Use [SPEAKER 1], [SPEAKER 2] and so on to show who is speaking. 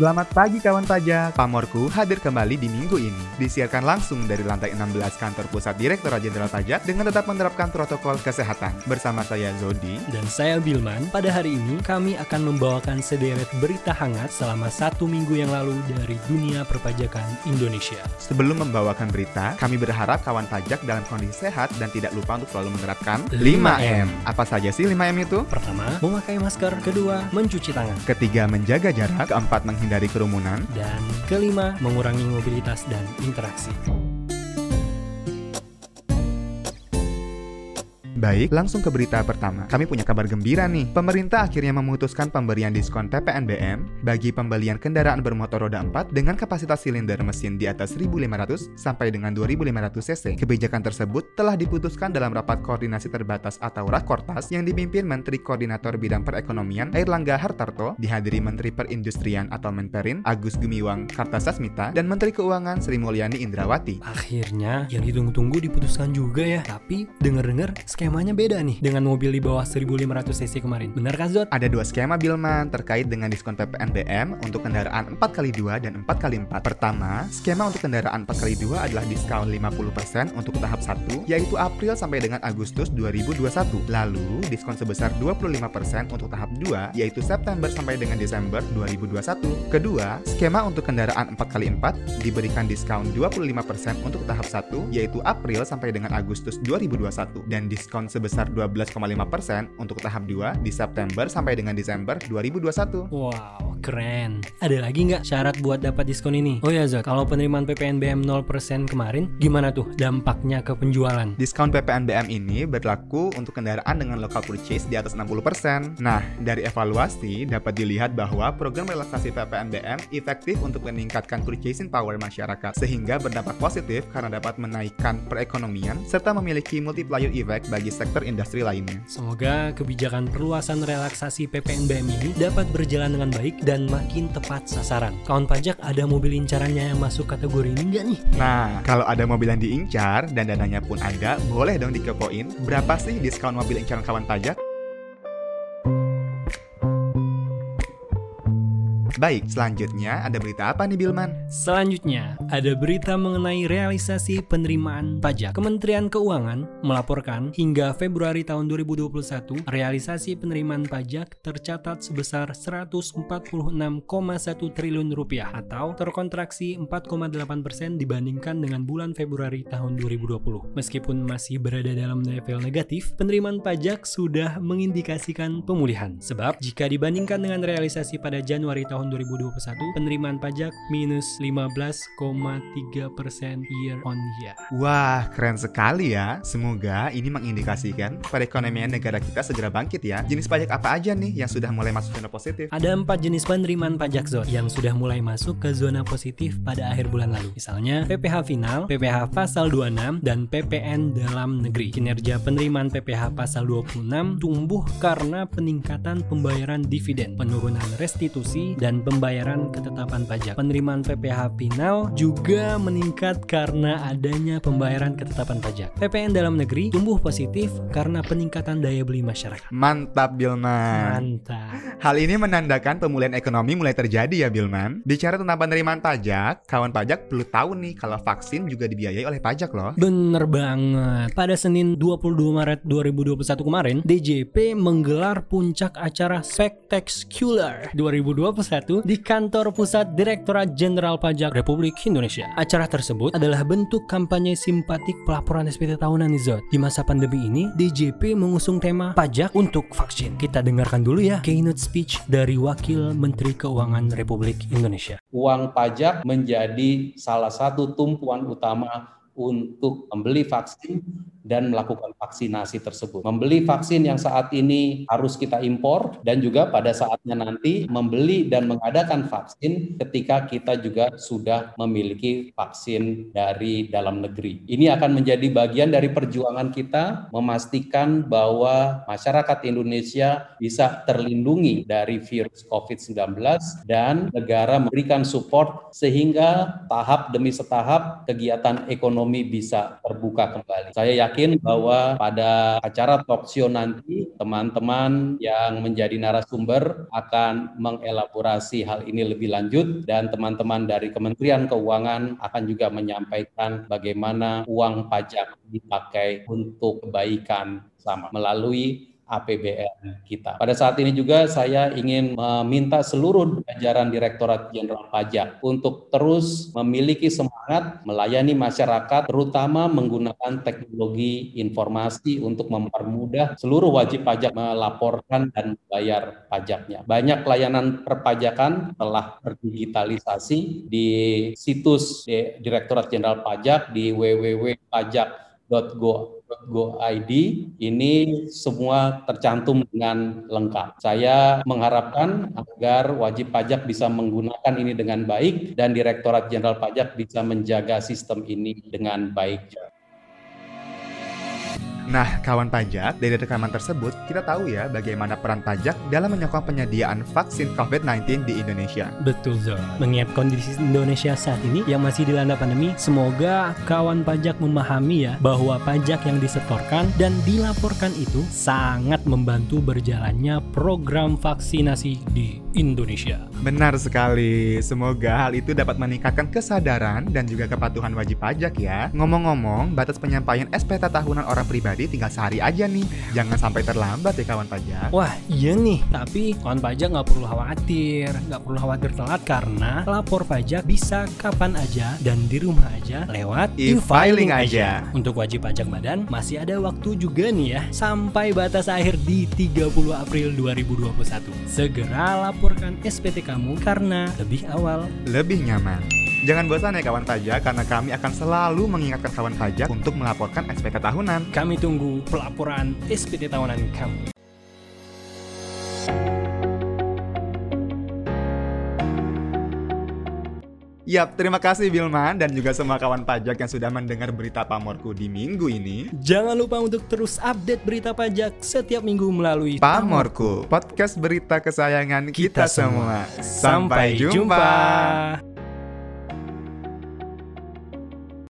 [SPEAKER 1] Selamat pagi kawan pajak. Pamorku hadir kembali di minggu ini. Disiarkan langsung dari lantai 16 kantor pusat Direktorat Jenderal Pajak dengan tetap menerapkan protokol kesehatan. Bersama saya Zodi.
[SPEAKER 2] Dan saya Bilman, pada hari ini kami akan membawakan sederet berita hangat selama satu minggu yang lalu dari dunia perpajakan Indonesia.
[SPEAKER 1] Sebelum membawakan berita, kami berharap kawan pajak dalam kondisi sehat dan tidak lupa untuk selalu menerapkan
[SPEAKER 2] 5M.
[SPEAKER 1] Apa saja sih 5M itu?
[SPEAKER 2] Pertama, memakai masker. Kedua, mencuci tangan.
[SPEAKER 1] Ketiga, menjaga jarak. Keempat, menghindari kerumunan.
[SPEAKER 2] Dan kelima, mengurangi mobilitas dan interaksi.
[SPEAKER 1] Baik, langsung ke berita pertama. Kami punya kabar gembira nih. Pemerintah akhirnya memutuskan pemberian diskon PPNBM bagi pembelian kendaraan bermotor roda 4 dengan kapasitas silinder mesin di atas 1500 sampai dengan 2500 cc. Kebijakan tersebut telah diputuskan dalam rapat koordinasi terbatas atau Rakortas yang dipimpin Menteri Koordinator Bidang Perekonomian Airlangga Hartarto, dihadiri Menteri Perindustrian atau Menperin Agus Gumiwang Kartasasmita dan Menteri Keuangan Sri Mulyani Indrawati.
[SPEAKER 2] Akhirnya, yang ditunggu-tunggu diputuskan juga ya. Tapi, denger-dengar skemanya beda nih dengan mobil di bawah 1500 cc kemarin. Benar kan Zot?
[SPEAKER 1] Ada dua skema Bilman terkait dengan diskon PPNBM untuk kendaraan 4x2 dan 4x4. Pertama, skema untuk kendaraan 4x2 adalah diskon 50% untuk tahap 1 yaitu April sampai dengan Agustus 2021. Lalu, diskon sebesar 25% untuk tahap 2 yaitu September sampai dengan Desember 2021. Kedua, skema untuk kendaraan 4x4 diberikan diskon 25% untuk tahap 1 yaitu April sampai dengan Agustus 2021 dan diskon sebesar 12,5% untuk tahap 2 di September sampai dengan Desember 2021.
[SPEAKER 2] Wow, keren. Ada lagi nggak syarat buat dapat diskon ini? Oh ya Zot, kalau penerimaan PPNBM 0% kemarin, gimana tuh dampaknya ke penjualan?
[SPEAKER 1] Diskon PPNBM ini berlaku untuk kendaraan dengan local purchase di atas 60%. Nah, dari evaluasi dapat dilihat bahwa program relaksasi PPNBM efektif untuk meningkatkan purchasing power masyarakat sehingga berdampak positif karena dapat menaikkan perekonomian serta memiliki multiplier effect bagi sektor industri lainnya.
[SPEAKER 2] Semoga kebijakan perluasan relaksasi PPNBM ini dapat berjalan dengan baik dan makin tepat sasaran. Kawan pajak ada mobil incarannya yang masuk kategori ini nggak nih?
[SPEAKER 1] Nah, kalau ada mobil yang diincar dan dananya pun ada, boleh dong dikepoin berapa sih diskon mobil incaran kawan pajak? Baik, selanjutnya ada berita apa nih Bilman?
[SPEAKER 2] Selanjutnya, ada berita mengenai realisasi penerimaan pajak. Kementerian Keuangan melaporkan hingga Februari tahun 2021, realisasi penerimaan pajak tercatat sebesar 146,1 triliun rupiah atau terkontraksi 4,8 persen dibandingkan dengan bulan Februari tahun 2020. Meskipun masih berada dalam level negatif, penerimaan pajak sudah mengindikasikan pemulihan. Sebab jika dibandingkan dengan realisasi pada Januari tahun 2021, penerimaan pajak minus 15,3 persen year on year.
[SPEAKER 1] Wah, keren sekali ya. Semoga ini mengindikasikan perekonomian negara kita segera bangkit ya. Jenis pajak apa aja nih yang sudah mulai masuk zona positif?
[SPEAKER 2] Ada empat jenis penerimaan pajak zon yang sudah mulai masuk ke zona positif pada akhir bulan lalu. Misalnya PPH final, PPH pasal 26, dan PPN dalam negeri. Kinerja penerimaan PPH pasal 26 tumbuh karena peningkatan pembayaran dividen, penurunan restitusi, dan pembayaran ketetapan pajak. Penerimaan PPH final juga meningkat karena adanya pembayaran ketetapan pajak. PPN dalam negeri tumbuh positif karena peningkatan daya beli masyarakat.
[SPEAKER 1] Mantap Bilman.
[SPEAKER 2] Mantap.
[SPEAKER 1] Hal ini menandakan pemulihan ekonomi mulai terjadi ya Bilman. Bicara tentang penerimaan pajak, kawan pajak perlu tahu nih kalau vaksin juga dibiayai oleh pajak loh.
[SPEAKER 2] Bener banget. Pada Senin 22 Maret 2021 kemarin, DJP menggelar puncak acara Spectacular 2021 di kantor pusat Direktorat Jenderal Pajak Republik Indonesia. Acara tersebut adalah bentuk kampanye simpatik pelaporan SPT tahunan Izot. Di masa pandemi ini, DJP mengusung tema pajak untuk vaksin. Kita dengarkan dulu ya keynote speech dari Wakil Menteri Keuangan Republik Indonesia.
[SPEAKER 3] uang pajak menjadi salah satu tumpuan utama untuk membeli vaksin dan melakukan vaksinasi tersebut. Membeli vaksin yang saat ini harus kita impor dan juga pada saatnya nanti membeli dan mengadakan vaksin ketika kita juga sudah memiliki vaksin dari dalam negeri. Ini akan menjadi bagian dari perjuangan kita memastikan bahwa masyarakat Indonesia bisa terlindungi dari virus COVID-19 dan negara memberikan support sehingga tahap demi setahap kegiatan ekonomi bisa terbuka kembali. Saya yakin yakin bahwa pada acara talk show nanti teman-teman yang menjadi narasumber akan mengelaborasi hal ini lebih lanjut dan teman-teman dari Kementerian Keuangan akan juga menyampaikan bagaimana uang pajak dipakai untuk kebaikan sama. Melalui APBN kita. Pada saat ini juga saya ingin meminta seluruh jajaran Direktorat Jenderal Pajak untuk terus memiliki semangat melayani masyarakat terutama menggunakan teknologi informasi untuk mempermudah seluruh wajib pajak melaporkan dan membayar pajaknya. Banyak layanan perpajakan telah terdigitalisasi di situs Direktorat Jenderal Pajak di www.pajak.go go.id ini semua tercantum dengan lengkap. Saya mengharapkan agar wajib pajak bisa menggunakan ini dengan baik dan Direktorat Jenderal Pajak bisa menjaga sistem ini dengan baik.
[SPEAKER 1] Nah, kawan pajak, dari rekaman tersebut, kita tahu ya bagaimana peran pajak dalam menyokong penyediaan vaksin COVID-19 di Indonesia.
[SPEAKER 2] Betul, Zul. Mengingat kondisi Indonesia saat ini yang masih dilanda pandemi, semoga kawan pajak memahami ya bahwa pajak yang disetorkan dan dilaporkan itu sangat membantu berjalannya program vaksinasi di Indonesia.
[SPEAKER 1] Benar sekali. Semoga hal itu dapat meningkatkan kesadaran dan juga kepatuhan wajib pajak ya. Ngomong-ngomong, batas penyampaian SPT tahunan orang pribadi jadi tinggal sehari aja nih. Jangan sampai terlambat ya kawan pajak.
[SPEAKER 2] Wah iya nih, tapi kawan pajak nggak perlu khawatir, nggak perlu khawatir telat karena lapor pajak bisa kapan aja dan di rumah aja lewat
[SPEAKER 1] e-filing aja.
[SPEAKER 2] Untuk wajib pajak badan masih ada waktu juga nih ya sampai batas akhir di 30 April 2021. Segera laporkan SPT kamu karena lebih awal,
[SPEAKER 1] lebih nyaman. Jangan bosan ya kawan pajak karena kami akan selalu mengingatkan kawan pajak untuk melaporkan SPT tahunan.
[SPEAKER 2] Kami tunggu pelaporan SPT tahunan kamu.
[SPEAKER 1] Yap, terima kasih Bilman dan juga semua kawan pajak yang sudah mendengar berita Pamorku di minggu ini.
[SPEAKER 2] Jangan lupa untuk terus update berita pajak setiap minggu melalui
[SPEAKER 1] Pamorku, podcast berita kesayangan kita, kita semua. Sampai jumpa. jumpa.